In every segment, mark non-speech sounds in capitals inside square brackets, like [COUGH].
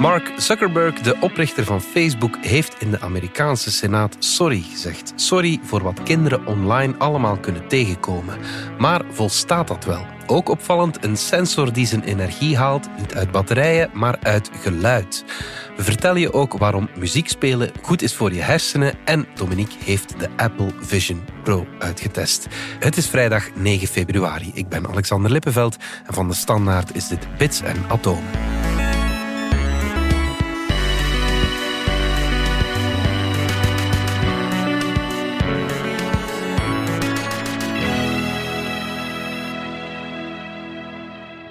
Mark Zuckerberg, de oprichter van Facebook, heeft in de Amerikaanse Senaat sorry gezegd. Sorry voor wat kinderen online allemaal kunnen tegenkomen. Maar volstaat dat wel? Ook opvallend een sensor die zijn energie haalt, niet uit batterijen, maar uit geluid. We vertellen je ook waarom muziek spelen goed is voor je hersenen en Dominique heeft de Apple Vision Pro uitgetest. Het is vrijdag 9 februari. Ik ben Alexander Lippenveld en van de Standaard is dit Bits en Atomen.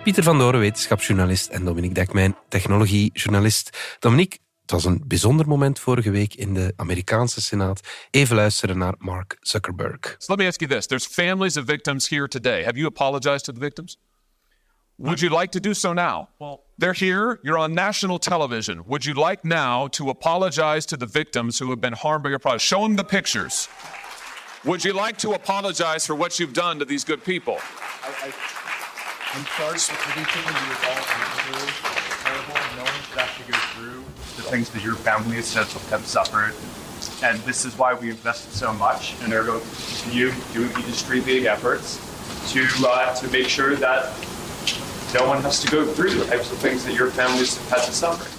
Pieter van Doren, wetenschapsjournalist en Dominique Dekmijn, technologiejournalist. Dominique, het was een bijzonder moment vorige week in de Amerikaanse Senaat. Even luisteren naar Mark Zuckerberg. So let me ask you this. There's families of victims here today. Have you apologized to the victims? Would you like to do so now? Well, they're here. You're on national television. Would you like now to apologize to the victims who have been harmed by your product? Show them the pictures. Would you like to apologize for what you've done to these good people? I, I, I'm sorry for everything that you've all been through. Terrible. No one should have to go through the things that your families have, have suffered. And this is why we invested so much in Ergo continue doing industry-leading efforts to uh, to make sure that no one has to go through the types of things that your families have had to suffer.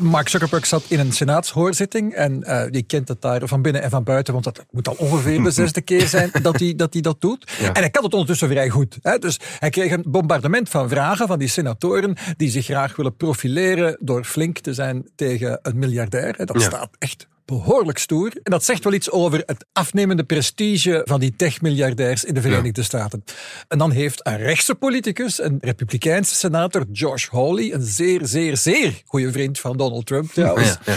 Mark Zuckerberg zat in een senaatshoorzitting en uh, je kent het daar van binnen en van buiten, want dat moet al ongeveer de [LAUGHS] zesde keer zijn dat hij dat, hij dat doet. Ja. En hij kan het ondertussen vrij goed. Hè? Dus hij kreeg een bombardement van vragen van die senatoren die zich graag willen profileren door flink te zijn tegen een miljardair. Hè? Dat ja. staat echt behoorlijk stoer. En dat zegt wel iets over het afnemende prestige van die tech-miljardairs in de Verenigde ja. Staten. En dan heeft een rechtse politicus, een republikeinse senator, Josh Hawley, een zeer, zeer, zeer goede vriend van Donald Trump trouwens, ja,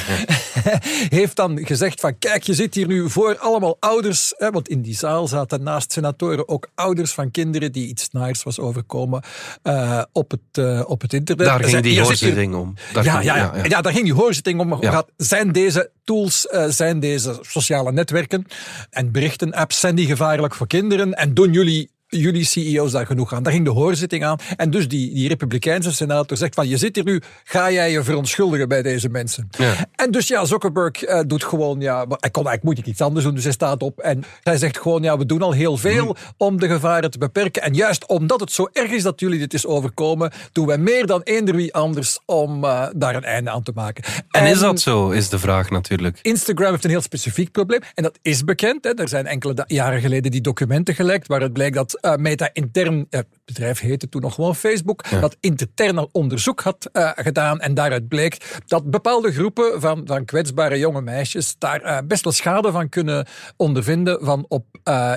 ja, [LAUGHS] heeft dan gezegd van kijk, je zit hier nu voor allemaal ouders, hè, want in die zaal zaten naast senatoren ook ouders van kinderen die iets naars was overkomen uh, op, het, uh, op het internet. Daar ging die hoorzitting om. Daar ja, ja, ja, ja, daar ging die hoorzitting om. Maar zijn deze tools uh, zijn deze sociale netwerken en berichtenapps, zijn die gevaarlijk voor kinderen? En doen jullie jullie CEO's daar genoeg aan. Daar ging de hoorzitting aan. En dus die, die republikeinse senator zegt van, je zit hier nu, ga jij je verontschuldigen bij deze mensen? Ja. En dus ja, Zuckerberg uh, doet gewoon, ja, hij kon eigenlijk moet ik iets anders doen, dus hij staat op en hij zegt gewoon, ja, we doen al heel veel mm. om de gevaren te beperken. En juist omdat het zo erg is dat jullie dit is overkomen, doen wij meer dan eender wie anders om uh, daar een einde aan te maken. En, en, is dat zo, is de vraag natuurlijk. Instagram heeft een heel specifiek probleem en dat is bekend. Hè. Er zijn enkele jaren geleden die documenten gelekt waar het blijkt dat Meta intern, het bedrijf heette toen nog gewoon Facebook, ja. dat intern onderzoek had uh, gedaan en daaruit bleek dat bepaalde groepen van, van kwetsbare jonge meisjes daar uh, best wel schade van kunnen ondervinden van op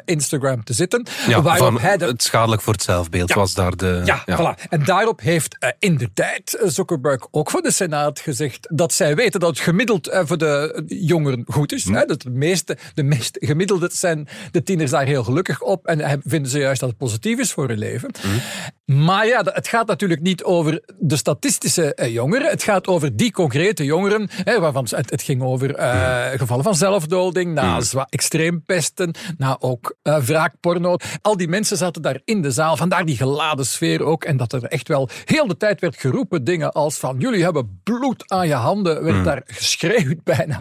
Instagram te zitten. Ja, van hij de, het schadelijk voor het zelfbeeld ja, was daar de... Ja, voilà. En daarop heeft in de tijd Zuckerberg ook voor de Senaat gezegd dat zij weten dat het gemiddeld voor de jongeren goed is. Hm. Hè, dat de meeste, de meest gemiddelde zijn de tieners daar heel gelukkig op en vinden ze juist dat het positief is voor hun leven. Mm. Maar ja, het gaat natuurlijk niet over de statistische eh, jongeren. Het gaat over die concrete jongeren, hè, waarvan het, het ging over uh, mm. gevallen van zelfdoding, na mm. extreempesten, na ook uh, wraakporno. Al die mensen zaten daar in de zaal, vandaar die geladen sfeer ook. En dat er echt wel heel de tijd werd geroepen dingen als van jullie hebben bloed aan je handen, werd daar geschreeuwd [LAUGHS] bijna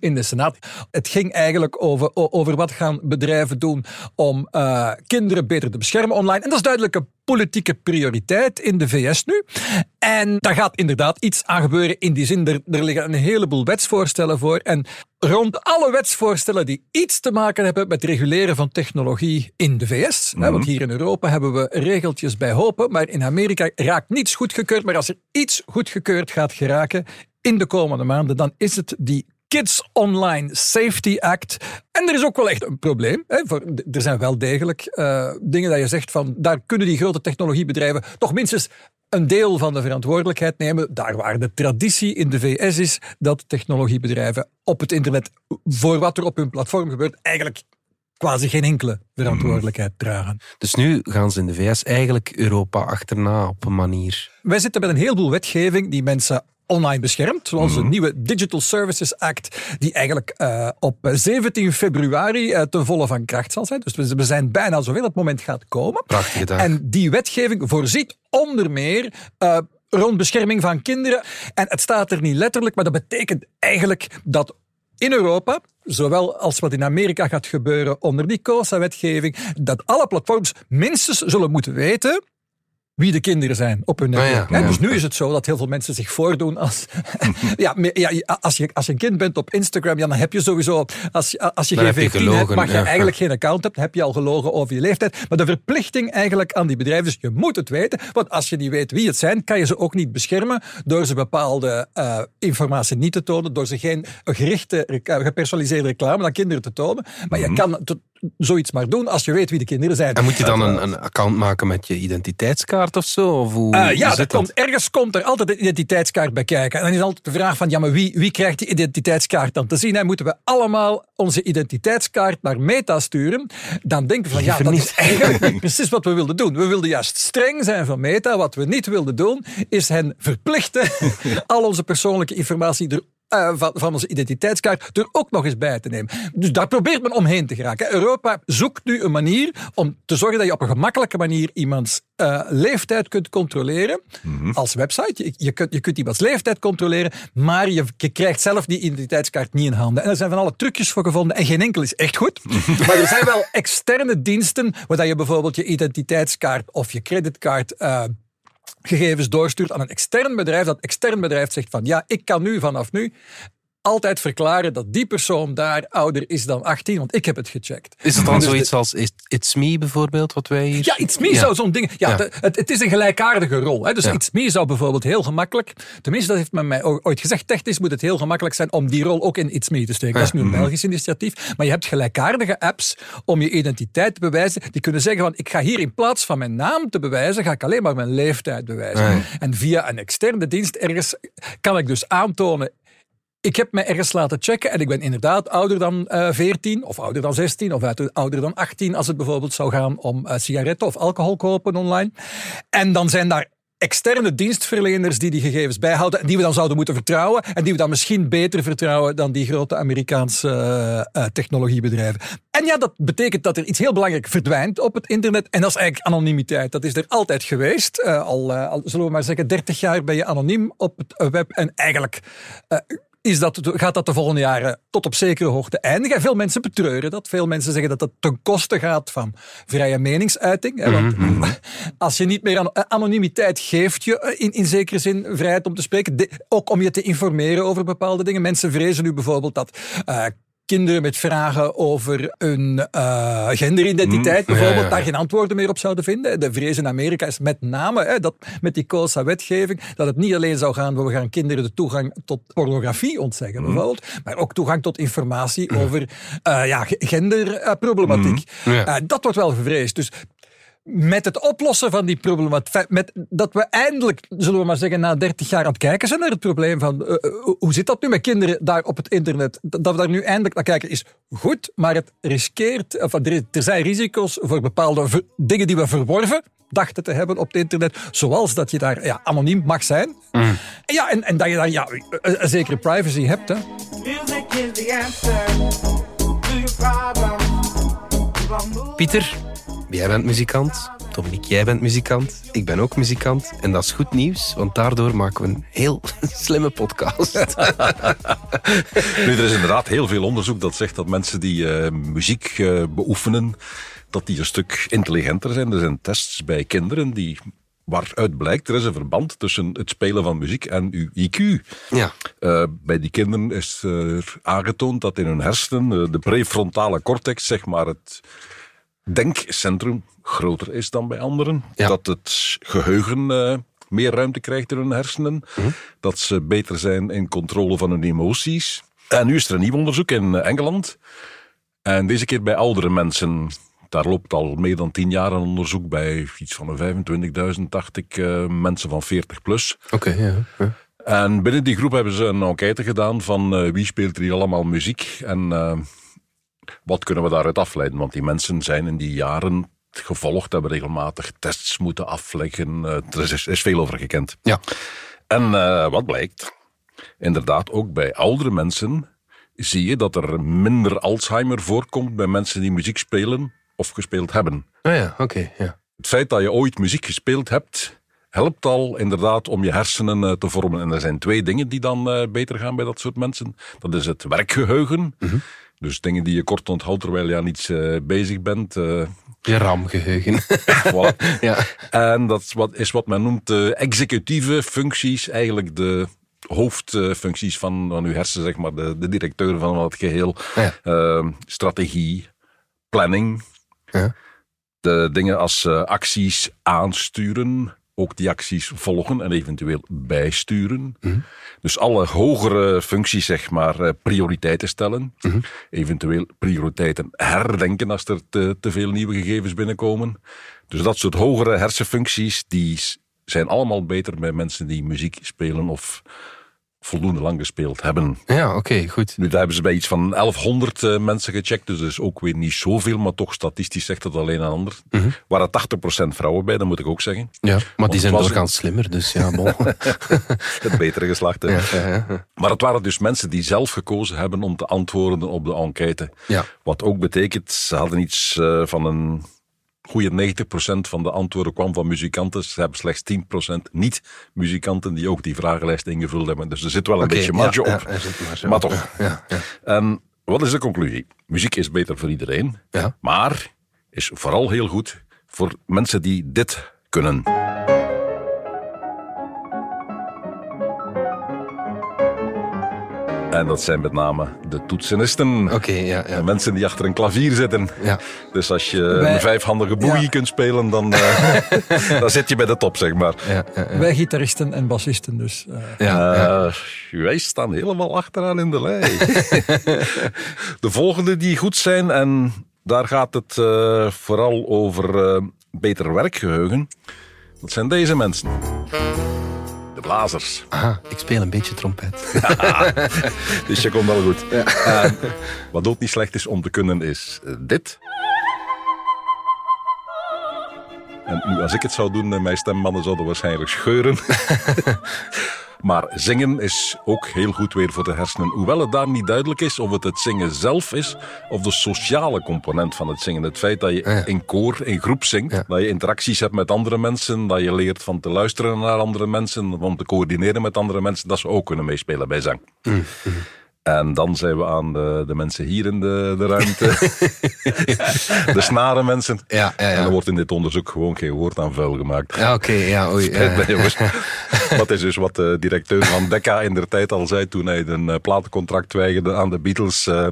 in de Senaat. Het ging eigenlijk over, over wat gaan bedrijven doen om uh, kinderen beter te beschermen online. En dat is duidelijk politieke prioriteit in de VS nu. En daar gaat inderdaad iets aan gebeuren in die zin. Er, er liggen een heleboel wetsvoorstellen voor. En rond alle wetsvoorstellen die iets te maken hebben met reguleren van technologie in de VS. Mm -hmm. Want hier in Europa hebben we regeltjes bij hopen, maar in Amerika raakt niets goedgekeurd. Maar als er iets goedgekeurd gaat geraken in de komende maanden, dan is het die Kids Online Safety Act. En er is ook wel echt een probleem. Hè, voor, er zijn wel degelijk uh, dingen dat je zegt van daar kunnen die grote technologiebedrijven toch minstens een deel van de verantwoordelijkheid nemen. Daar waar de traditie in de VS is dat technologiebedrijven op het internet voor wat er op hun platform gebeurt eigenlijk quasi geen enkele verantwoordelijkheid dragen. Dus nu gaan ze in de VS eigenlijk Europa achterna op een manier. Wij zitten met een heleboel wetgeving die mensen online beschermd, zoals de nieuwe Digital Services Act, die eigenlijk uh, op 17 februari uh, ten volle van kracht zal zijn. Dus we zijn bijna zover dat moment gaat komen. Prachtige dag. En die wetgeving voorziet onder meer uh, rond bescherming van kinderen. En het staat er niet letterlijk, maar dat betekent eigenlijk dat in Europa, zowel als wat in Amerika gaat gebeuren onder die COSA-wetgeving, dat alle platforms minstens zullen moeten weten wie de kinderen zijn op hun netwerk. Ah, ja. Hè, Dus nu is het zo dat heel veel mensen zich voordoen als... [LAUGHS] ja, ja, als, je, als je een kind bent op Instagram, ja, dan heb je sowieso... Als, je- als je Dan geen heb je 14 hebt, mag je eigenlijk geen account hebt, heb je al gelogen over je leeftijd. Maar de verplichting eigenlijk aan die bedrijven, dus je moet het weten. Want als je niet weet wie het zijn, kan je ze ook niet beschermen door ze bepaalde eh, informatie niet te tonen, door ze geen gerichte, rec- gepersonaliseerde reclame aan kinderen te tonen. Maar je kan t- zoiets maar doen als je weet wie de kinderen zijn. En moet je dan een, een account maken met je identiteitskaart of zo? Of hoe, Eh, ja, dat komt, ergens komt er altijd een identiteitskaart bij kijken. En dan is altijd de vraag van, ja, maar wie, wie krijgt die identiteitskaart dan te zien? En moeten we allemaal onze identiteitskaart naar Meta sturen? Dan denken we van, ja, dat is eigenlijk [LAUGHS] precies wat we wilden doen. We wilden juist streng zijn van Meta. Wat we niet wilden doen, is hen verplichten [LAUGHS] al onze persoonlijke informatie er eh, van, van onze identiteitskaart er ook nog eens bij te nemen. Dus daar probeert men omheen te geraken. Europa zoekt nu een manier om te zorgen dat je op een gemakkelijke manier iemands eh, leeftijd kunt controleren. Als website. Je, je, kunt, je kunt iemands leeftijd controleren, maar je, je krijgt zelf die identiteitskaart niet in handen. En er zijn van alle trucjes voor gevonden en geen enkel is echt goed. [LAUGHS] maar er zijn wel externe diensten waar je bijvoorbeeld je identiteitskaart of je creditcard eh, gegevens doorstuurt aan een extern bedrijf. Dat extern bedrijf zegt van ja, ik kan nu vanaf nu altijd verklaren dat die persoon daar ouder is dan 18, want ik heb het gecheckt. Is het dan Dus de- zoiets als It's- Me bijvoorbeeld, wat wij hier... ja, It's Me Ja. zou zo'n ding... Ja, Ja. de- het, het is een gelijkaardige rol. Hè? Dus Ja. It's Me zou bijvoorbeeld heel gemakkelijk... Tenminste, dat heeft men mij ooit gezegd. Technisch moet het heel gemakkelijk zijn om die rol ook in It's Me te steken. Dat is nu een Belgisch initiatief. Maar je hebt gelijkaardige apps om je identiteit te bewijzen. Die kunnen zeggen van, ik ga hier in plaats van mijn naam te bewijzen, ga ik alleen maar mijn leeftijd bewijzen. En via een externe dienst ergens kan ik dus aantonen ik heb me ergens laten checken en ik ben inderdaad ouder dan eh 14 of ouder dan 16 of ouder dan 18 als het bijvoorbeeld zou gaan om eh, sigaretten of alcohol kopen online. En dan zijn daar externe dienstverleners die die gegevens bijhouden en die we dan zouden moeten vertrouwen en die we dan misschien beter vertrouwen dan die grote Amerikaanse eh, technologiebedrijven. En ja, dat betekent dat er iets heel belangrijk verdwijnt op het internet en dat is eigenlijk anonimiteit. Dat is er altijd geweest. Al, al, zullen we maar zeggen, 30 jaar ben je anoniem op het web en eigenlijk is dat, gaat dat de volgende jaren tot op zekere hoogte eindigen. En veel mensen betreuren dat. Veel mensen zeggen dat dat ten koste gaat van vrije meningsuiting. Hè, want [LAUGHS] als je niet meer aan anonimiteit geeft je eh, in, in zekere zin vrijheid om te spreken. De- ook om je te informeren over bepaalde dingen. Mensen vrezen nu bijvoorbeeld dat... eh, Kinderen met vragen over hun eh, genderidentiteit bijvoorbeeld, ja, ja. daar geen antwoorden meer op zouden vinden. De vrees in Amerika is met name hè, dat met die COSA-wetgeving, dat het niet alleen zou gaan, we gaan kinderen de toegang tot pornografie ontzeggen bijvoorbeeld, maar ook toegang tot informatie over eh, ja, ge- genderproblematiek. Ja. Eh, dat wordt wel gevreesd. Dus met het oplossen van die problematiek, met dat we eindelijk, zullen we maar zeggen, na 30 jaar aan het kijken zijn naar het probleem van eh, eh, hoe zit dat nu met kinderen daar op het internet, dat we daar nu eindelijk naar kijken is goed, maar het riskeert, of er, er zijn risico's voor bepaalde ver- dingen die we verworven dachten te hebben op het internet, zoals dat je daar ja, anoniem mag zijn. Ja, en, en dat je daar ja, een, een zekere privacy hebt. Hè. Pieter, jij bent muzikant. Dominique, jij bent muzikant. Ik ben ook muzikant. En dat is goed nieuws, want daardoor maken we een heel [LAUGHS] slimme podcast. [LAUGHS] Nu, er is inderdaad heel veel onderzoek dat zegt dat mensen die eh, muziek eh, beoefenen, dat die een stuk intelligenter zijn. Er zijn tests bij kinderen die, waaruit blijkt, er is een verband tussen het spelen van muziek en uw IQ. Ja. Eh, bij die kinderen is er aangetoond dat in hun hersenen de prefrontale cortex, zeg maar het denkcentrum, groter is dan bij anderen. Ja. Dat het geheugen eh, meer ruimte krijgt in hun hersenen. Dat ze beter zijn in controle van hun emoties. En nu is er een nieuw onderzoek in eh, Engeland. En deze keer bij oudere mensen. Daar loopt al meer dan tien jaar een onderzoek bij iets van een 25.000, dacht ik, eh, mensen van 40 plus. Oké, ja. ja. En binnen die groep hebben ze een enquête gedaan van wie speelt er hier allemaal muziek en wat kunnen we daaruit afleiden. Want die mensen zijn in die jaren gevolgd, hebben regelmatig tests moeten afleggen. Eh, er is, is veel over gekend. Ja. En eh, wat blijkt? Inderdaad, ook bij oudere mensen zie je dat er minder Alzheimer voorkomt bij mensen die muziek spelen of gespeeld hebben. Ah ja, oké. ja. Het feit dat je ooit muziek gespeeld hebt helpt al inderdaad om je hersenen eh, te vormen. En er zijn twee dingen die dan beter gaan bij dat soort mensen. Dat is het werkgeheugen. Dus dingen die je kort onthoudt terwijl je aan iets eh, bezig bent. eh, Je ramgeheugen. [LAUGHS] voilà. [LAUGHS] ja. En dat is wat, is wat men noemt de executieve functies, eigenlijk de hoofdfuncties van, van uw hersenen, zeg maar, de, de directeur van het geheel. Ja. Eh, strategie, planning, Ja. de dingen als eh, acties aansturen, ook die acties volgen en eventueel bijsturen. Dus alle hogere functies, zeg maar, eh, prioriteiten stellen. Eventueel prioriteiten herdenken als er te, te veel nieuwe gegevens binnenkomen. Dus dat soort hogere hersenfuncties, die zijn allemaal beter bij mensen die muziek spelen of voldoende lang gespeeld hebben. Ja, oké, goed. Nu, daar hebben ze bij iets van 1100 eh, mensen gecheckt, dus dat is ook weer niet zoveel, maar toch statistisch zegt het alleen een ander. Mhm. Waren 80% vrouwen bij, dat moet ik ook zeggen. Ja, maar die zijn het doorgaans slimmer, dus ja, bon. [LAUGHS] Het betere geslacht. hè. ja, ja, ja. Maar het waren dus mensen die zelf gekozen hebben om te antwoorden op de enquête. Ja. Wat ook betekent, ze hadden iets eh, van een goede 90% van de antwoorden kwam van muzikanten. Ze hebben slechts 10% niet-muzikanten die ook die vragenlijst ingevuld hebben. Dus er zit wel een beetje marge ja, op. maar toch. Ja, ja. En wat is de conclusie? Muziek is beter voor iedereen, Ja. maar is vooral heel goed voor mensen die dit kunnen. En dat zijn met name de toetsenisten. Oké, ja, mensen die achter een klavier zitten. Ja. Dus als je Wij- een vijfhandige Ja. kunt spelen, dan, eh, [LAUGHS] dan zit je bij de top, zeg maar. Ja, ja, ja. Wij gitaristen en bassisten dus. eh. ja, ja. Eh, wij staan helemaal achteraan in de lei. [LAUGHS] de volgende die goed zijn, en daar gaat het eh, vooral over eh, beter werkgeheugen. Dat zijn deze mensen. De blazers. Aha, ik speel een beetje trompet. [LAUGHS] Dus je komt wel goed. En wat ook niet slecht is om te kunnen, is eh, dit. En nu, als ik het zou doen, eh, mijn stembanden zouden waarschijnlijk scheuren. [LAUGHS] maar zingen is ook heel goed weer voor de hersenen. Hoewel het daar niet duidelijk is of het het zingen zelf is of de sociale component van het zingen. Het feit dat je ja. in koor, in groep zingt, Ja. dat je interacties hebt met andere mensen, dat je leert van te luisteren naar andere mensen, om te coördineren met andere mensen, dat ze ook kunnen meespelen bij zang. En dan zijn we aan de, de mensen hier in de, de ruimte. [LAUGHS] de snaren mensen. Ja, ja, ja. En er wordt in dit onderzoek gewoon geen woord aan vuil gemaakt. Ja, oké, ja, oei. [LAUGHS] Dat [LAUGHS] is dus wat de directeur van Decca in der tijd al zei toen hij een eh, platencontract weigerde aan de Beatles. eh,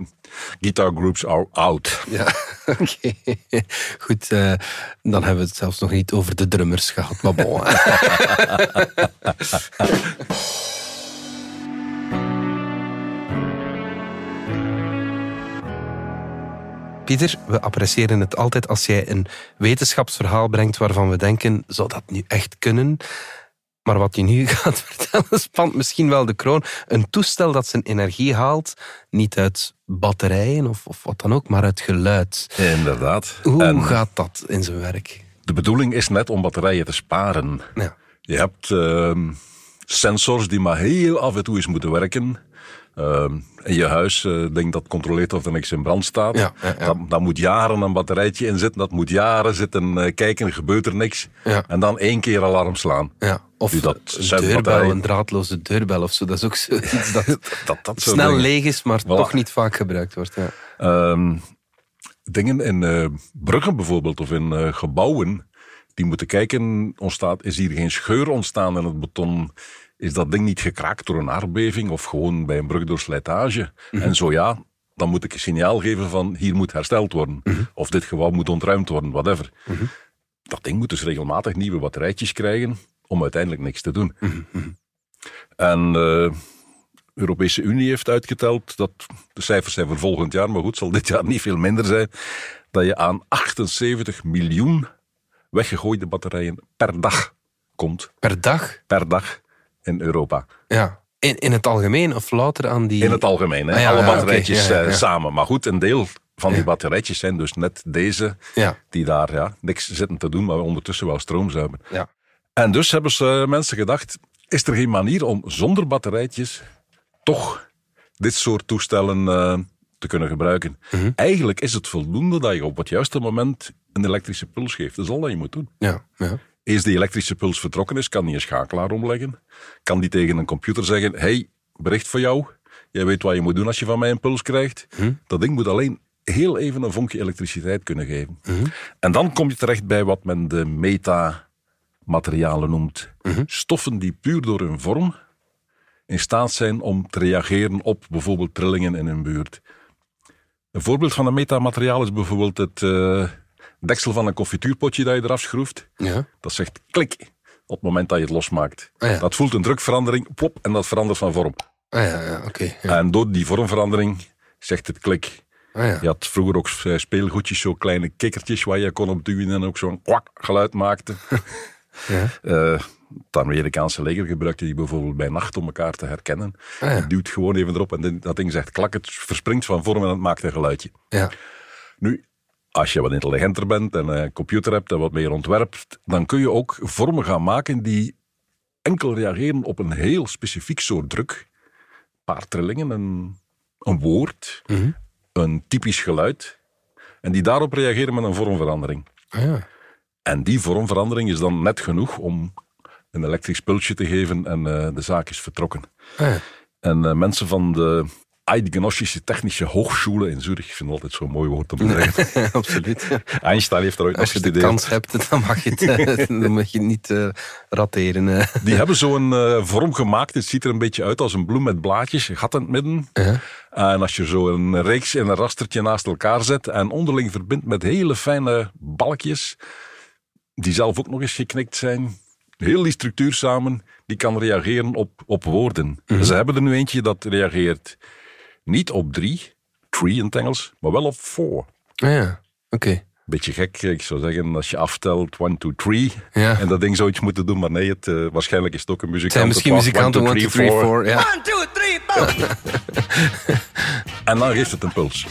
guitar groups are out. Ja, oké. Goed, eh, dan hebben we het zelfs nog niet over de drummers gehad, maar bon. Pieter, we appreciëren het altijd als jij een wetenschapsverhaal brengt waarvan we denken, zou dat nu echt kunnen? Maar wat je nu [LAUGHS] gaat vertellen spant misschien wel de kroon. Een toestel dat zijn energie haalt, niet uit batterijen of, of wat dan ook, maar uit geluid. Inderdaad. Hoe En gaat dat in zijn werk? de bedoeling is net om batterijen te sparen. Ja. Je hebt ehm, sensors die maar heel af en toe eens moeten werken. Ehm, in je huis, eh denk dat controleert of er niks in brand staat. Ja, ja, ja. Dan, dan moet jaren een batterijtje in zitten. Dat moet jaren zitten eh, kijken, gebeurt er niks. En dan één keer alarm slaan. Ja. Of dat een deurbel, een draadloze deurbel of zo. Dat is ook zoiets dat [LAUGHS] Dat, dat soort snel dingen. leeg is, maar toch niet vaak gebruikt wordt. Ja. Ehm, dingen in eh, bruggen bijvoorbeeld of in gebouwen, die moeten kijken, ontstaat, is hier geen scheur ontstaan in het beton? Is dat ding niet gekraakt door een aardbeving of gewoon bij een brug door slijtage? En zo ja, dan moet ik een signaal geven van hier moet hersteld worden. Of dit gebouw moet ontruimd worden, whatever. Dat ding moet dus regelmatig nieuwe batterijtjes krijgen om uiteindelijk niks te doen. En de Europese Unie heeft uitgeteld dat de cijfers zijn voor volgend jaar, maar goed, zal dit jaar niet veel minder zijn, dat je aan 78 miljoen weggegooide batterijen per dag komt. Per dag? Per dag in Europa. Ja. In, in het algemeen of louter aan die... In het algemeen, hè? Ah, ja, alle batterijtjes eh, samen. Maar goed, een deel van die batterijtjes zijn dus net deze, Ja. die daar ja, niks zitten te doen, maar ondertussen wel stroom zuigen. Ja. En dus hebben ze mensen gedacht, is er geen manier om zonder batterijtjes toch dit soort toestellen eh, te kunnen gebruiken? Mhm. Eigenlijk is het voldoende dat je op het juiste moment een elektrische puls geeft. Dat is al dat je moet doen. Ja. ja. Eens die elektrische puls vertrokken is, kan die een schakelaar omleggen. Kan die tegen een computer zeggen, hey, bericht voor jou. Jij weet wat je moet doen als je van mij een puls krijgt. Dat ding moet alleen heel even een vonkje elektriciteit kunnen geven. En dan kom je terecht bij wat men de metamaterialen noemt. Stoffen die puur door hun vorm in staat zijn om te reageren op bijvoorbeeld trillingen in hun buurt. Een voorbeeld van een metamateriaal is bijvoorbeeld het eh, deksel van een confituurpotje dat je eraf schroeft. Ja. Dat zegt klik op het moment dat je het losmaakt. Ah, ja. Dat voelt een drukverandering, plop, en dat verandert van vorm. Ah ja, ja. Ja. En door die vormverandering zegt het klik. Ah, ja. Je had vroeger ook eh, speelgoedjes, zo kleine kikkertjes waar je kon op duwen en ook zo'n kwak geluid maakte. [LAUGHS] Ja. Eh, het Amerikaanse leger gebruikte die bijvoorbeeld bij nacht om elkaar te herkennen. Ah, ja. Je duwt gewoon even erop en dat ding zegt klak, het verspringt van vorm en het maakt een geluidje. ja. Nu, als je wat intelligenter bent en een computer hebt en wat meer ontwerpt, dan kun je ook vormen gaan maken die enkel reageren op een heel specifiek soort druk. Een paar trillingen, een, een woord, een typisch geluid. En die daarop reageren met een vormverandering. Ah, ja. En die vormverandering is dan net genoeg om een elektrisch pulsje te geven en eh, de zaak is vertrokken. Ah, ja. En eh, mensen van de Eidgenössische Technische Hochschule in Zurich, ik vind het altijd zo'n mooi woord om te zeggen. [LAUGHS] Absoluut. Einstein heeft er ooit Als je de kans hebt, dan mag je het, [LAUGHS] eh, dan mag je niet eh, rateren. eh. Die hebben zo'n vorm gemaakt. Het ziet er een beetje uit als een bloem met blaadjes, gat in het midden. En als je zo een reeks en een rastertje naast elkaar zet en onderling verbindt met hele fijne balkjes, die zelf ook nog eens geknikt zijn, heel die structuur samen, die kan reageren op, op woorden. Ze hebben er nu eentje dat reageert niet op drie, tree in het Engels, maar wel op four. Ah, ja. Oké. Beetje gek, ik zou zeggen, als je aftelt, one, two, three. Ja. En dat ding zou iets moeten doen, maar nee, het, eh, waarschijnlijk is het ook een muzikant. Zijn misschien muzikanten 1, 2, 3, 4. 4. Ja. One, two, three, four. [LAUGHS] En dan geeft het een puls.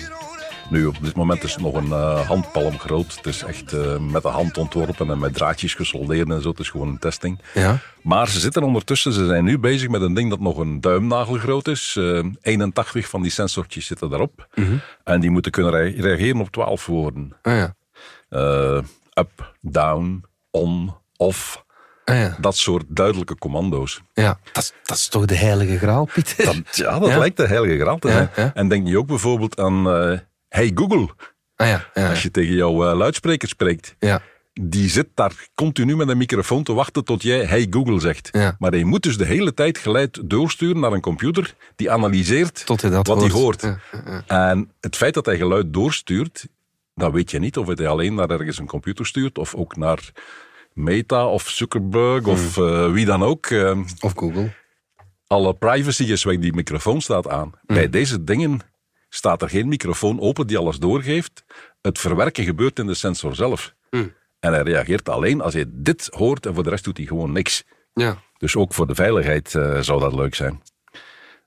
Nu, op dit moment is het nog een eh, handpalm groot. Het is echt eh, met de hand ontworpen en met draadjes gesoldeerd en zo. Het is gewoon een testing. Ja. Maar ze zitten ondertussen, ze zijn nu bezig met een ding dat nog een duimnagel groot is. Eh 81 van die sensortjes zitten daarop. En die moeten kunnen re- reageren op 12 woorden. Ah, ja. Eh, up, down, on, off. Ah, ja. Dat soort duidelijke commando's. ja. Dat, is- dat is toch de heilige graal, Pieter? Dat, ja, dat Ja. lijkt de heilige graal te zijn. ja. En denk je ook bijvoorbeeld aan... hey Google, Ah, ja. Ja. als je tegen jouw eh, luidspreker spreekt. ja. Die zit daar continu met een microfoon te wachten tot jij hey Google zegt. Maar hij moet dus de hele tijd geleid doorsturen naar een computer die analyseert Tot hij dat wat hoort. hij hoort. En het feit dat hij geluid doorstuurt, dan weet je niet of hij alleen naar ergens een computer stuurt of ook naar Meta of Zuckerberg Hmm. of eh, wie dan ook. Eh, Of Google. alle privacy is weg, die microfoon staat aan. Hmm. Bij deze dingen staat er geen microfoon open die alles doorgeeft. Het verwerken gebeurt in de sensor zelf. Hmm. En hij reageert alleen als hij dit hoort en voor de rest doet hij gewoon niks. Ja. Dus ook voor de veiligheid eh, zou dat leuk zijn.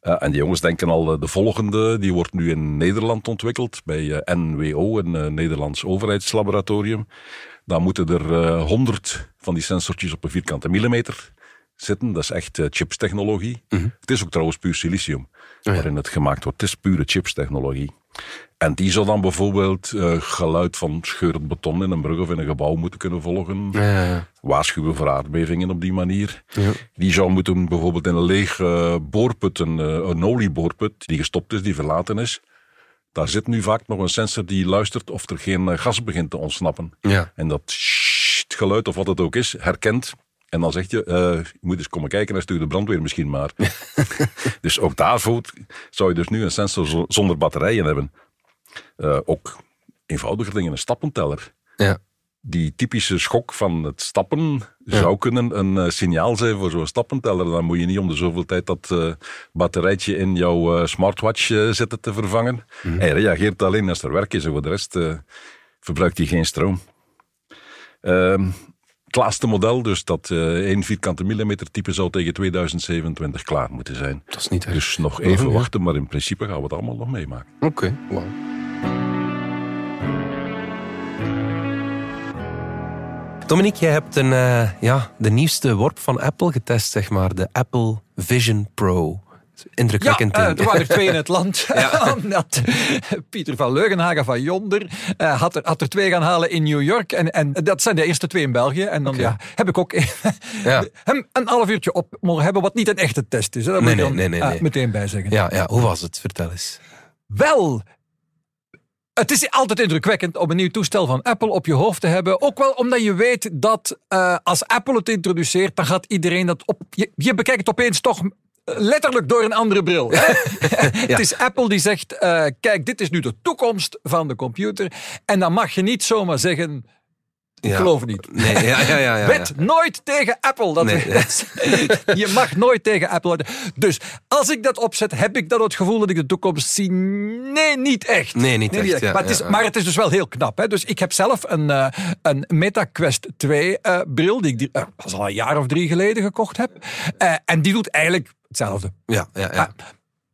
Eh, en die jongens denken al, eh, de volgende, die wordt nu in Nederland ontwikkeld, bij NWO, een Nederlands overheidslaboratorium. Dan moeten er honderd van die sensortjes op een vierkante millimeter zitten. Dat is echt chipstechnologie. Het is ook trouwens puur silicium. Waarin het gemaakt wordt. Het is pure chipstechnologie. En die zou dan bijvoorbeeld eh, geluid van scheurend beton in een brug of in een gebouw moeten kunnen volgen Ja, ja, waarschuwen voor aardbevingen op die manier. Ja. Die zou moeten bijvoorbeeld in een leeg eh, boorput, een, eh, een olieboorput, die gestopt is, die verlaten is. Daar zit nu vaak nog een sensor die luistert of er geen gas begint te ontsnappen. Ja. En dat geluid, of wat het ook is, herkent. En dan zegt je, eh, je moet eens komen kijken en stuur de brandweer misschien maar. [LAUGHS] dus ook daarvoor zou je dus nu een sensor zo- zonder batterijen hebben. Eh, ook eenvoudiger dingen, een stappenteller Ja. die typische schok van het stappen zou kunnen een eh, signaal zijn voor zo'n stappenteller. Dan moet je niet om de zoveel tijd dat batterijtje in jouw smartwatch zitten te vervangen. Hij reageert alleen als er werk is en voor de rest verbruikt hij geen stroom. Het laatste model, dus dat eh 1 vierkante millimeter type, zou tegen 2027 klaar moeten zijn. Dat is niet erg. Dus nog even ja. wachten, maar in principe gaan we het allemaal nog meemaken. Oké, wauw. Dominique, jij hebt een, eh, ja, de nieuwste worp van Apple getest, zeg maar. De Apple Vision Pro. Indrukwekkend Ja, eh, ding. er waren er twee in het land. [LAUGHS] [LAUGHS] Omdat Pieter van Leugenhagen van Yonder eh, had, er, had er twee gaan halen in New York. En, en dat zijn de eerste twee in België. En dan ja, heb ik ook [LAUGHS] Ja. hem een half uurtje op mogen hebben, wat niet een echte test is. Hè. Daar Nee, moet ik nee, nee, eh, meteen bij zeggen. Ja, ja, hoe was het? Vertel eens. Wel, het is altijd indrukwekkend om een nieuw toestel van Apple op je hoofd te hebben. Ook wel omdat je weet dat eh, als Apple het introduceert, dan gaat iedereen dat op. Je, je bekijkt het opeens toch letterlijk door een andere bril. [LAUGHS] Het is Apple die zegt: eh, kijk, dit is nu de toekomst van de computer. En dan mag je niet zomaar zeggen. Ik Ja. geloof niet. Nee, ja, ja, ja. ja. Wet nooit tegen Apple. Dat Nee, [LAUGHS] je mag nooit tegen Apple. Dus als ik dat opzet, heb ik dan het gevoel dat ik de toekomst zie? Nee, niet echt. Nee, niet echt, maar, het is, maar het is dus wel heel knap. Hè? Dus ik heb zelf een, eh, een Meta Quest 2 eh, bril, die ik pas al een jaar of drie geleden gekocht heb. En die doet eigenlijk hetzelfde Ja, ja, ja.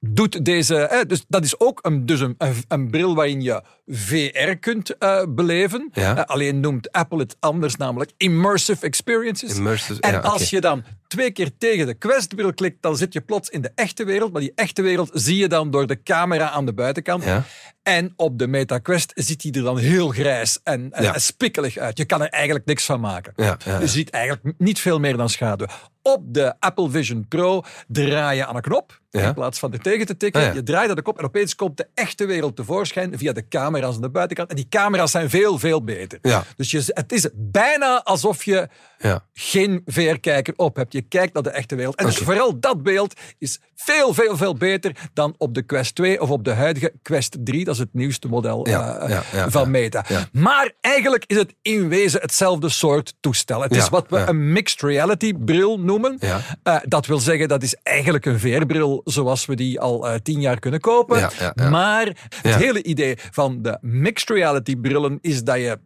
doet deze. Hè, dus dat is ook een, dus een, een, een bril waarin je VR kunt eh, beleven. Ja. Eh, alleen noemt Apple het anders, namelijk immersive experiences. Immersive, en ja, als je dan twee keer tegen de Quest-bril klikt, dan zit je plots in de echte wereld. Maar die echte wereld zie je dan door de camera aan de buitenkant. Ja. En op de Meta Quest ziet hij er dan heel grijs en, en, spikkelig uit. Je kan er eigenlijk niks van maken. Je ziet eigenlijk niet veel meer dan schaduw. Op de Apple Vision Pro draai je aan een knop. Ja. In plaats van er tegen te tikken. Ah, ja. Je draait aan de kop en opeens komt de echte wereld tevoorschijn via de camera's aan de buitenkant. En die camera's zijn veel, veel beter. Dus je, het is bijna alsof je Ja. geen VR-kijker op hebt. Je kijkt naar de echte wereld. En dus vooral dat beeld is veel, veel, veel beter dan op de Quest 2 of op de huidige Quest 3. Dat is het nieuwste model Ja, eh, ja, van. Meta. Maar eigenlijk is het in wezen hetzelfde soort toestel. Het is wat we een mixed reality bril noemen. Eh, dat wil zeggen, dat is eigenlijk een VR-bril zoals we die al eh, tien jaar kunnen kopen. Maar het hele idee van de mixed reality brillen is dat je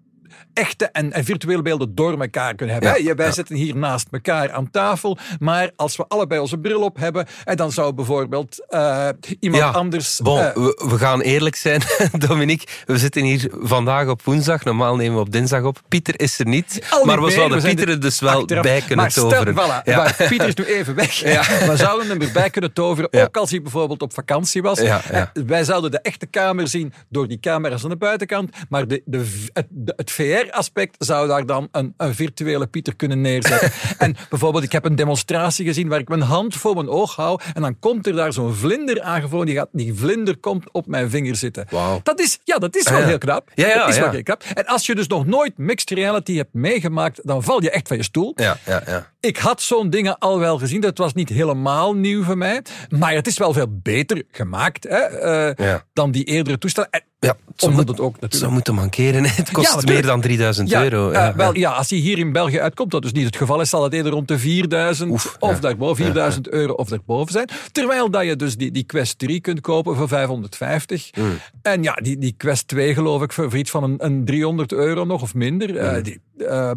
echte en, en virtuele beelden door elkaar kunnen hebben. Ja, Wij ja. zitten hier naast elkaar aan tafel, maar als we allebei onze bril op hebben, en dan zou bijvoorbeeld eh, iemand Ja, anders... Bon, eh, we, we gaan eerlijk zijn, [LAUGHS] Dominique. We zitten hier vandaag op woensdag. Normaal nemen we op dinsdag op. Pieter is er niet. al maar we zouden Pieter er dus wel achteraf. bij kunnen maar stel, toveren. voilà, Ja. maar Pieter is nu even weg. [LAUGHS] [LAUGHS] We zouden hem erbij kunnen toveren, ook als hij bijvoorbeeld op vakantie was. Eh, Wij zouden de echte kamer zien door die camera's aan de buitenkant, maar de, de, het, de- het VR-aspect zou daar dan een, een virtuele Pieter kunnen neerzetten. [LAUGHS] en bijvoorbeeld, ik heb een demonstratie gezien waar ik mijn hand voor mijn oog hou en dan komt er daar zo'n vlinder aangevlogen. Die, gaat, die vlinder komt op mijn vinger zitten. Dat is, ja, dat is wel ja. heel knap. Ja, ja, dat is ja. wel heel knap. En als je dus nog nooit mixed reality hebt meegemaakt, dan val je echt van je stoel. Ja, ja, ja. Ik had zo'n dingen al wel gezien. Dat was niet helemaal nieuw voor mij. Maar het is wel veel beter gemaakt hè, eh, Ja. dan die eerdere toestellen. En ja het zou moet- het ook natuurlijk... zou moeten mankeren. Het kost Ja, meer dan 3000 Ja, euro. eh, Ja, wel, ja. als hij hier in België uitkomt, dat dus niet het geval is, zal het eerder rond de 4000 Oef, of daarboven, 4000 euro of daarboven zijn. Terwijl dat je dus die, die Quest 3 kunt kopen voor 550. Hmm. En ja, die, die Quest 2 geloof ik voor, voor iets van een, een 300 euro nog of minder. Hmm. Eh, die, eh,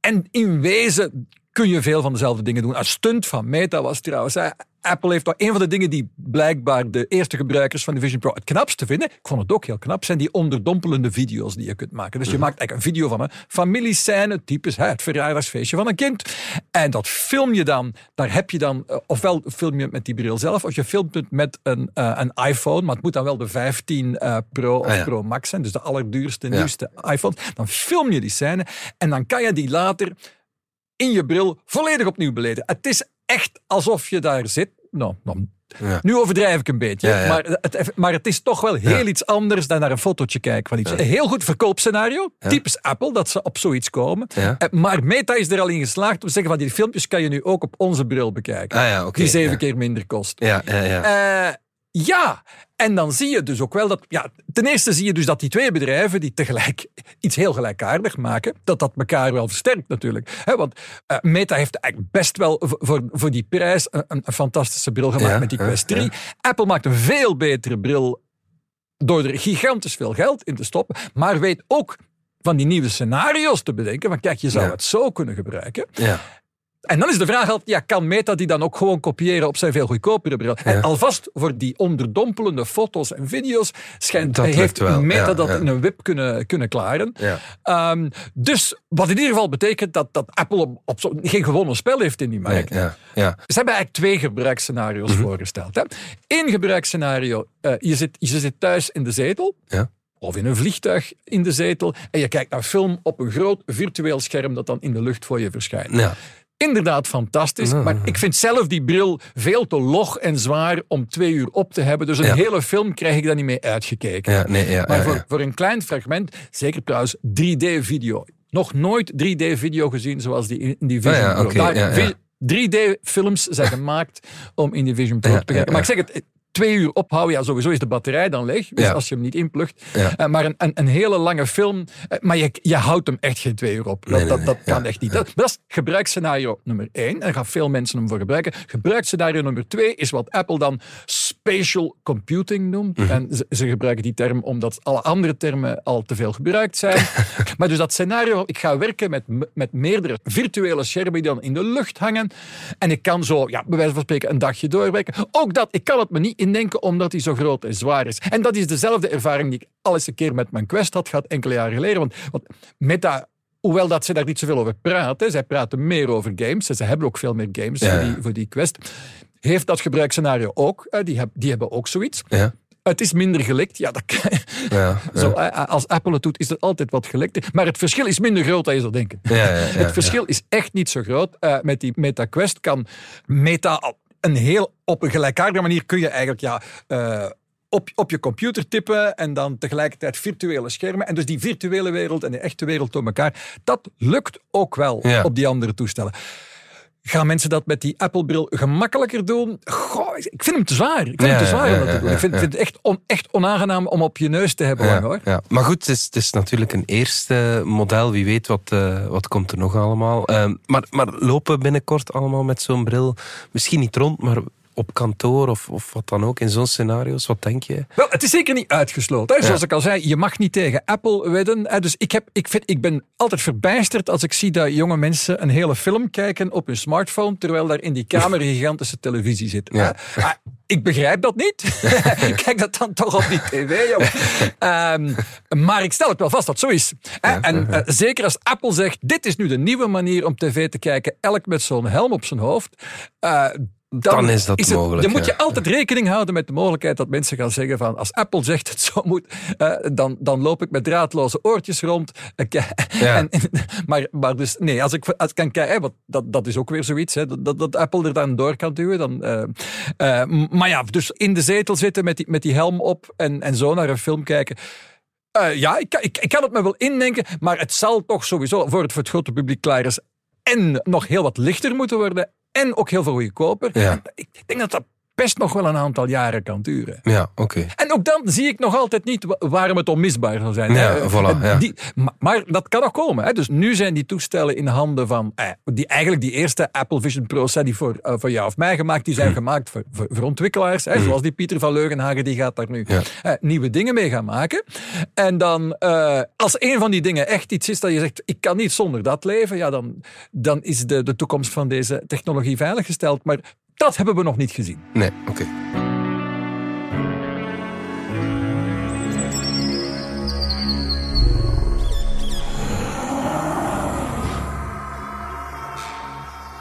en in wezen kun je veel van dezelfde dingen doen. Een stunt van Meta was trouwens. Apple heeft nog een van de dingen die blijkbaar de eerste gebruikers van de Vision Pro het knapste vinden. Ik vond het ook heel knap, zijn die onderdompelende video's die je kunt maken. Dus je maakt eigenlijk een video van een familiescène, typisch hè, het verjaardagsfeestje van een kind. En dat film je dan, daar heb je dan, eh, ofwel film je het met die bril zelf, of je filmt het met een, eh, een iPhone, maar het moet dan wel de 15 eh, Pro of Ah, ja. Pro Max zijn, dus de allerduurste, Ja. nieuwste iPhone. Dan film je die scène en dan kan je die later in je bril volledig opnieuw beleven. Het is echt alsof je daar zit. Nou, nou, Ja. nu overdrijf ik een beetje. Ja, ja. Maar, het, maar het is toch wel heel iets anders dan naar een fotootje kijken van iets. Een heel goed verkoopscenario. Typisch Apple, dat ze op zoiets komen. Eh, Maar Meta is er al in geslaagd om te zeggen van die filmpjes kan je nu ook op onze bril bekijken. Ah die zeven keer minder kost. Ja, ja, ja. Eh, ja, en dan zie je dus ook wel dat... Ja, ten eerste zie je dus dat die twee bedrijven die tegelijk iets heel gelijkaardig maken, dat dat elkaar wel versterkt natuurlijk. Want eh, Meta heeft eigenlijk best wel voor, voor die prijs een, een fantastische bril gemaakt Ja, met die Quest 3. ja. Apple maakt een veel betere bril door er gigantisch veel geld in te stoppen, maar weet ook van die nieuwe scenario's te bedenken. Van kijk, je zou Ja. het zo kunnen gebruiken. ja. En dan is de vraag altijd, ja, kan Meta die dan ook gewoon kopiëren op zijn veel goedkopere bril? En alvast voor die onderdompelende foto's en video's schijnt, Dat heeft wel, Meta ja, dat ja. in een whip kunnen, kunnen klaren. Ja. Ehm, dus wat in ieder geval betekent dat, dat Apple op, op zo, geen gewonnen spel heeft in die Nee, markt. ja, ja. Ze hebben eigenlijk twee gebruiksscenario's Mhm. voorgesteld. Hè. Eén gebruiksscenario, eh, je, zit, je zit thuis in de zetel, Ja. of in een vliegtuig in de zetel, en je kijkt naar film op een groot virtueel scherm dat dan in de lucht voor je verschijnt. Ja. Inderdaad fantastisch, maar ik vind zelf die bril veel te log en zwaar om twee uur op te hebben. Dus een Ja. hele film krijg ik daar niet mee uitgekeken. Ja, nee, ja, maar voor, voor een klein fragment, zeker trouwens 3D-video. Nog nooit 3D-video gezien zoals die in die Vision ja, Pro. oké, Daar- ja, ja. vi- 3D-films zijn gemaakt om in die Vision Pro te bekijken. ja, Maar ik zeg het, twee uur ophouden, ja, sowieso is de batterij dan leeg. Dus Ja. als je hem niet inplugt. Ja. Eh, maar een, een, een hele lange film, eh, maar je, je houdt hem echt geen twee uur op. Dat, Nee, dat, nee. dat kan echt niet. Dat, dat is gebruiksscenario nummer één. Daar gaan veel mensen hem voor gebruiken. Gebruiksscenario nummer twee is wat Apple dan spatial computing noemt. Mhm. En ze, ze gebruiken die term omdat alle andere termen al te veel gebruikt zijn. [LAUGHS] maar dus dat scenario, ik ga werken met, met meerdere virtuele schermen die dan in de lucht hangen. En ik kan zo, ja, bij wijze van spreken, een dagje doorwerken. Ook dat, ik kan het me niet indenken omdat hij zo groot en zwaar is. En dat is dezelfde ervaring die ik al eens een keer met mijn Quest had gehad, enkele jaren geleden. Want, want Meta Hoewel dat ze daar niet zoveel over praten. Zij praten meer over games. en Ze hebben ook veel meer games Ja. voor, die, voor die Quest. Heeft dat gebruiksscenario ook. eh, Die, heb- die hebben ook zoiets. Ja. Het is minder gelekt. Ja, dat kan- Ja, [LAUGHS] Zo, eh, als Apple het doet, is er altijd wat gelekt. Maar het verschil is minder groot dan je zou denken. Ja, ja, ja, het verschil is echt niet zo groot. Eh, met die Meta Quest kan Meta een heel op een gelijkaardige manier kun je eigenlijk ja, eh, op, op je computer tippen en dan tegelijkertijd virtuele schermen. En dus die virtuele wereld en de echte wereld door elkaar. Dat lukt ook wel Ja. op die andere toestellen. Gaan mensen dat met die Apple-bril gemakkelijker doen? Goh, ik vind hem te zwaar. Ik vind Ja, hem te zwaar ja, om dat te doen. Ik vind, vind het echt, on, echt onaangenaam om op je neus te hebben lang, hoor. ja. Maar goed, het is, het is natuurlijk een eerste model. Wie weet wat, eh, wat komt er nog allemaal. Ehm, maar, maar lopen binnenkort allemaal met zo'n bril misschien niet rond, maar op kantoor of, of wat dan ook in zo'n scenario's? Wat denk je? Wel, het is zeker niet uitgesloten. Hè. Zoals ik al zei, je mag niet tegen Apple wedden. Hè. Dus ik, heb, ik, vind, ik ben altijd verbijsterd als ik zie dat jonge mensen een hele film kijken op hun smartphone, terwijl daar in die kamer een gigantische televisie zit. Ja. Ik begrijp dat niet. [LAUGHS] Kijk dat dan toch op die tv, joh. Ehm, maar ik stel het wel vast dat zo is. En eh, zeker als Apple zegt, dit is nu de nieuwe manier om tv te kijken, elk met zo'n helm op zijn hoofd. eh, dan, Dan is dat het- mogelijk, Dan moet je altijd rekening houden met de mogelijkheid dat mensen gaan zeggen van als Apple zegt het zo moet, eh, dan, dan loop ik met draadloze oortjes rond. Eh, Ja. [LAUGHS] en, maar, maar dus, nee, als ik, als ik kan kijken, want dat, dat is ook weer zoiets, hè, dat, dat, dat Apple er dan door kan duwen. Dan, eh, maar ja, dus in de zetel zitten met die, met die helm op en, en zo naar een film kijken. Ja, ik, kan- ik, ik kan het me wel indenken, maar het zal toch sowieso voor het, voor het grote publiek klaar is en nog heel wat lichter moeten worden en ook heel veel goedkoper. Ja. Ik denk dat dat best nog wel een aantal jaren kan duren. Ja, oké. En ook dan zie ik nog altijd niet wa- waarom het onmisbaar zou zijn. Ja, voilà, ja. die- ma- maar dat kan nog komen. Hè. Dus nu zijn die toestellen in handen van eh, die, eigenlijk die eerste Apple Vision Pro's die voor, eh, voor jou of mij gemaakt. Die zijn Hmm. gemaakt voor, voor, voor ontwikkelaars. Hè, Zoals die Pieter van Leugenhagen, die gaat daar nu Ja. eh, nieuwe dingen mee gaan maken. En dan, eh, als een van die dingen echt iets is dat je zegt, ik kan niet zonder dat leven, ja, dan, dan is de, de toekomst van deze technologie veiliggesteld. Maar dat hebben we nog niet gezien. Nee, oké.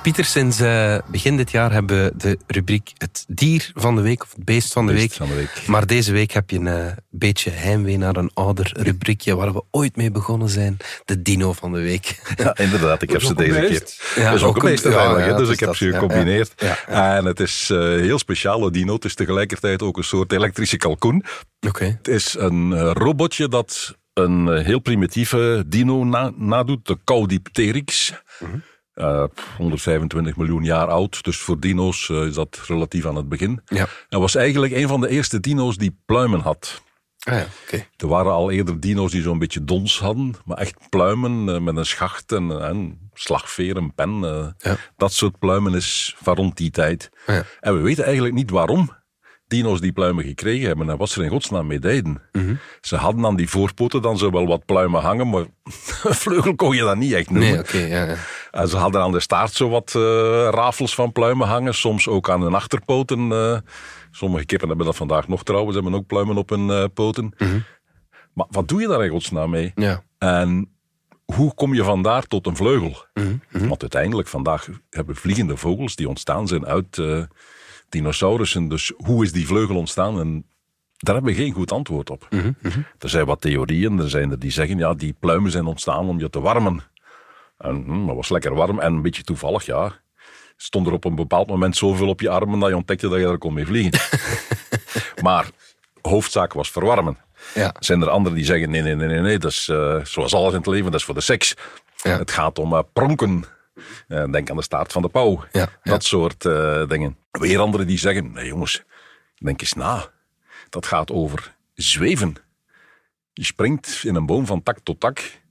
Pieter, sinds eh, begin dit jaar hebben we de rubriek het dier van de week of het beest van de, Beest week. van de week. Maar deze week heb je een eh, beetje heimwee naar een ouder rubriekje waar we ooit mee begonnen zijn. De dino van de week. Ja, inderdaad. Ik [LAUGHS] heb ze deze keer. Ja, dat is ook ook een beest ja, ja, dus ik heb dat- ze gecombineerd. En het is eh heel speciale dino. Het is tegelijkertijd ook een soort elektrische kalkoen. Oké. Het is een robotje dat een heel primitieve dino na- nadoet, de Caudipteryx. Eh, 125 miljoen jaar oud, dus voor dino's eh, is dat relatief aan het begin. Ja. Hij was eigenlijk een van de eerste dino's die pluimen had. Ah ja. Er waren al eerder dino's die zo'n beetje dons hadden, maar echt pluimen eh, met een schacht en eh, slagveer, een pen. eh, Ja. Dat soort pluimen is van rond die tijd. Ja. En we weten eigenlijk niet waarom dino's die pluimen gekregen hebben en wat ze er in godsnaam mee deden. Mhm. Ze hadden aan die voorpoten dan zo wel wat pluimen hangen, maar [LAUGHS] een vleugel kon je dat niet echt noemen. Nee, ja, ja. En ze hadden aan de staart zo wat eh, rafels van pluimen hangen. Soms ook aan hun achterpoten. eh. sommige kippen hebben dat vandaag nog trouwens. Hebben ook pluimen op hun eh, poten. Maar wat doe je daar in godsnaam mee? Ja. En hoe kom je vandaar tot een vleugel? Want uiteindelijk vandaag hebben vliegende vogels die ontstaan zijn uit dinosaurussen. Dus hoe is die vleugel ontstaan? En daar hebben we geen goed antwoord op. Er zijn wat theorieën. Er zijn er die zeggen, ja, die pluimen zijn ontstaan om je te warmen. En hm, dat was lekker warm en een beetje toevallig, ja. Stond er op een bepaald moment zoveel op je armen dat je ontdekte dat je er kon mee vliegen. [LAUGHS] maar hoofdzaak was verwarmen. Ja. Zijn er anderen die zeggen, nee, nee, nee, nee, nee dat is eh, zoals alles in het leven, dat is voor de seks. Ja. Het gaat om eh, pronken. Eh, denk aan de staart van de pauw. Ja. Dat soort dingen. Weer anderen die zeggen, nee jongens, denk eens na. Dat gaat over zweven. Je springt in een boom van tak tot tak.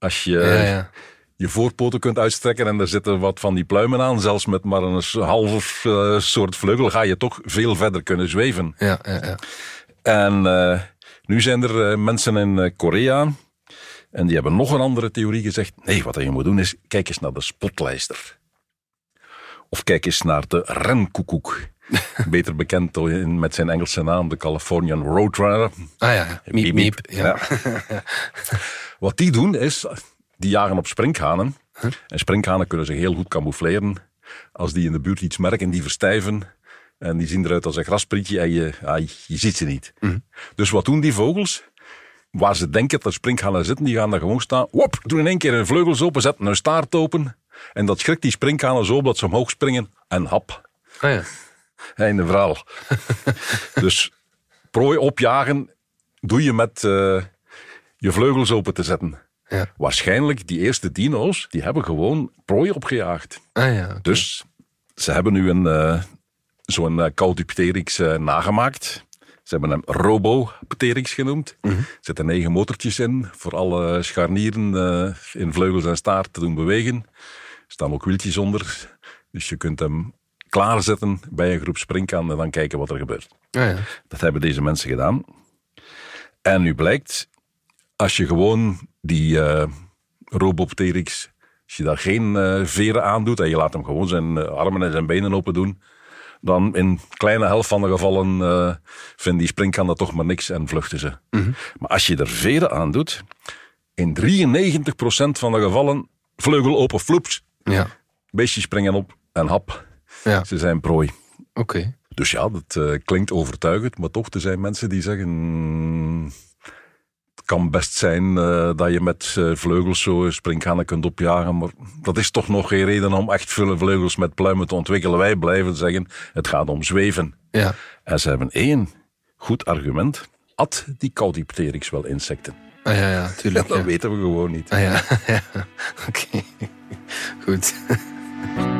Als je Ja, ja. je voorpoten kunt uitstrekken en er zitten wat van die pluimen aan, zelfs met maar een half eh, soort vleugel, ga je toch veel verder kunnen zweven. Ja, ja, ja. En eh, nu zijn er eh, mensen in Korea en die hebben nog een andere theorie gezegd. Nee, wat je moet doen is, kijk eens naar de spotlijster. Of kijk eens naar de renkoekoek. [LAUGHS] Beter bekend in- met zijn Engelse naam, de Californian Roadrunner. Ah ja, miep, miep. Ja. [LAUGHS] Wat die doen is, die jagen op sprinkhanen. En sprinkhanen kunnen zich heel goed camoufleren. Als die in de buurt iets merken, die verstijven. En die zien eruit als een grasprietje en je, ja, je ziet ze niet. Dus wat doen die vogels? Waar ze denken dat er sprinkhanen zitten, die gaan daar gewoon staan. Wop, doen in één keer hun vleugels open, zetten hun staart open. En dat schrikt die sprinkhanen zo op dat ze omhoog springen. En hap, Ah ja. Einde verhaal. [LAUGHS] dus prooi opjagen doe je met eh, je vleugels open te zetten. Ja. Waarschijnlijk, die eerste dino's, die hebben gewoon prooi opgejaagd. Ah ja. Dus ze hebben nu een, eh, zo'n uh, Caudipteryx nagemaakt. Ze hebben hem Robopteryx genoemd. Er zitten negen motortjes in, voor alle scharnieren in vleugels en staart te doen bewegen. Er staan ook wieltjes onder, dus je kunt hem klaarzetten bij een groep springkaan en dan kijken wat er gebeurt. Ah ja. Dat hebben deze mensen gedaan. En nu blijkt, als je gewoon die eh Robopteryx, als je daar geen eh, veren aan doet en je laat hem gewoon zijn eh, armen en zijn benen open doen, dan in kleine helft van de gevallen vinden die springkaan dat toch maar niks en vluchten ze. Maar als je er veren aan doet, in 93% van de gevallen vleugel open, floeps, Ja. beestjes springen op en hap, Ja. ze zijn prooi. Oké. Dus ja, dat eh, klinkt overtuigend, maar toch, er zijn mensen die zeggen... "Mm, Het kan best zijn eh, dat je met eh, vleugels zo sprinkhanen kunt opjagen, maar dat is toch nog geen reden om echt veel vleugels met pluimen te ontwikkelen. Wij blijven zeggen, het gaat om zweven. Ja. En ze hebben één goed argument. At die Caudipteryx wel insecten? Ah ja, ja, tuurlijk. [LAUGHS] Dat ja. weten we gewoon niet. Ah ja, [LAUGHS] ja. oké. Goed. [LAUGHS]